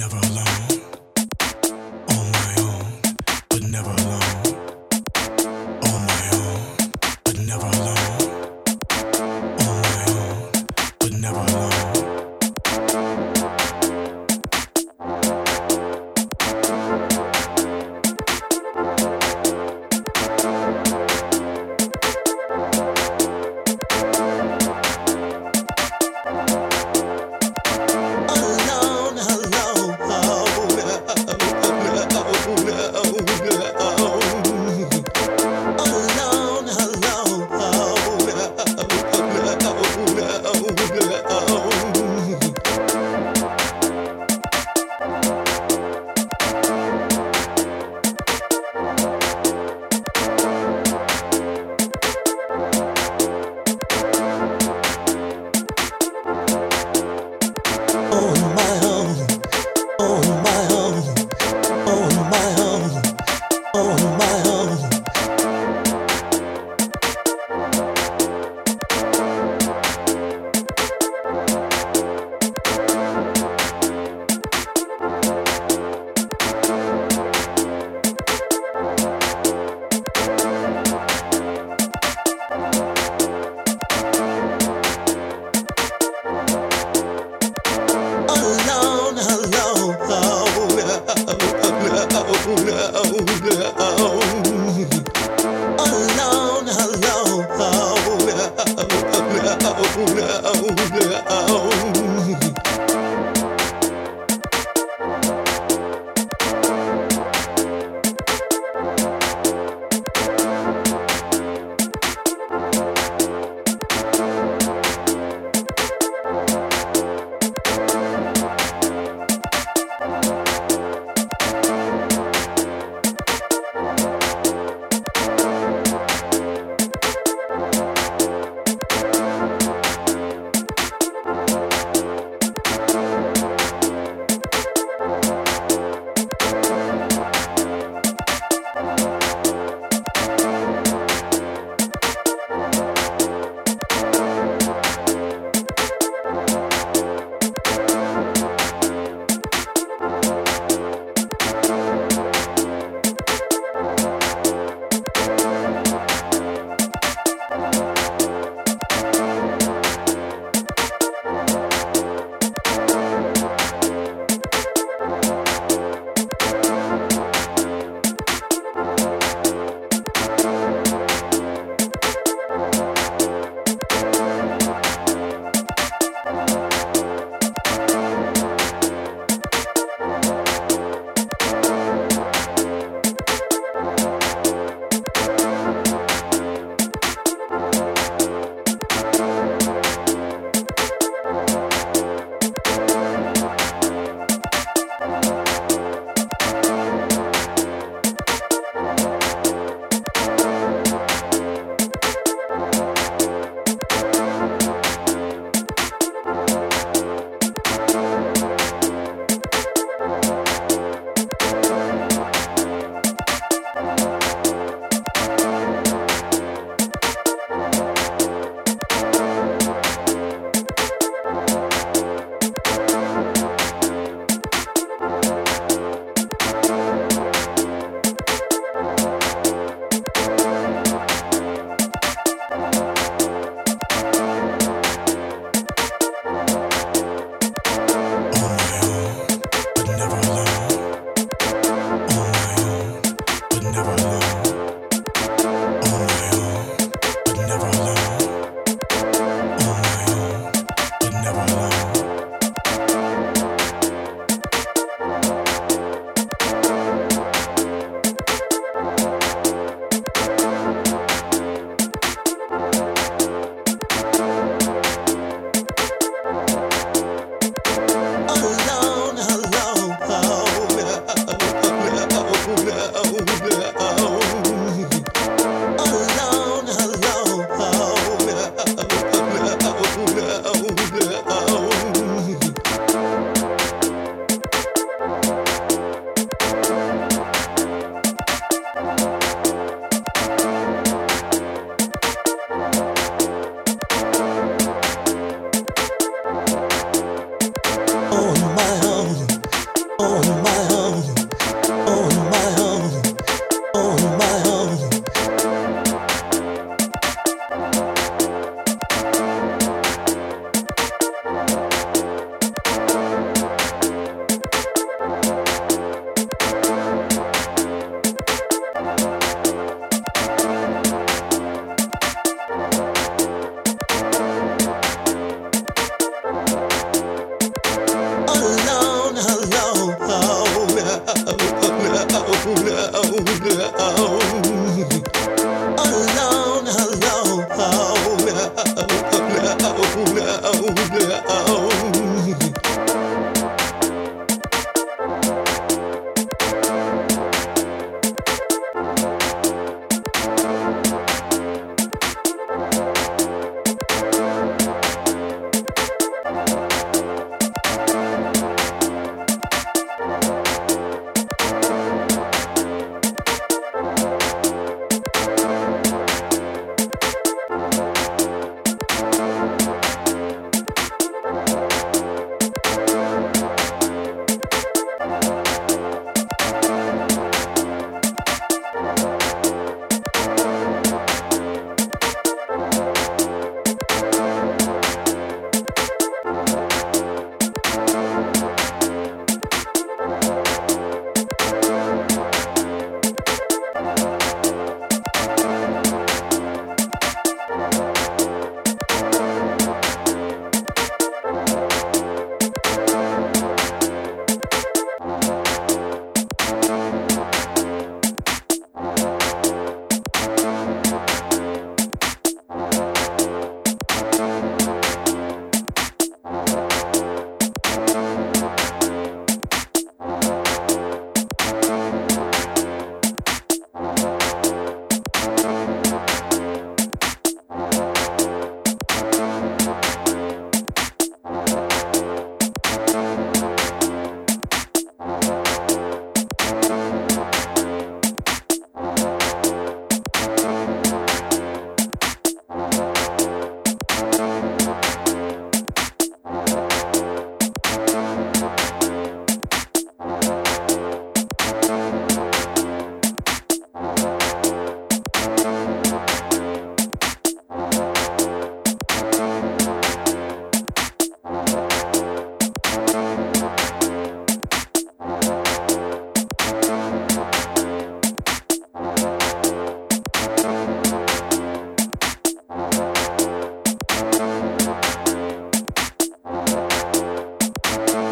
never alone.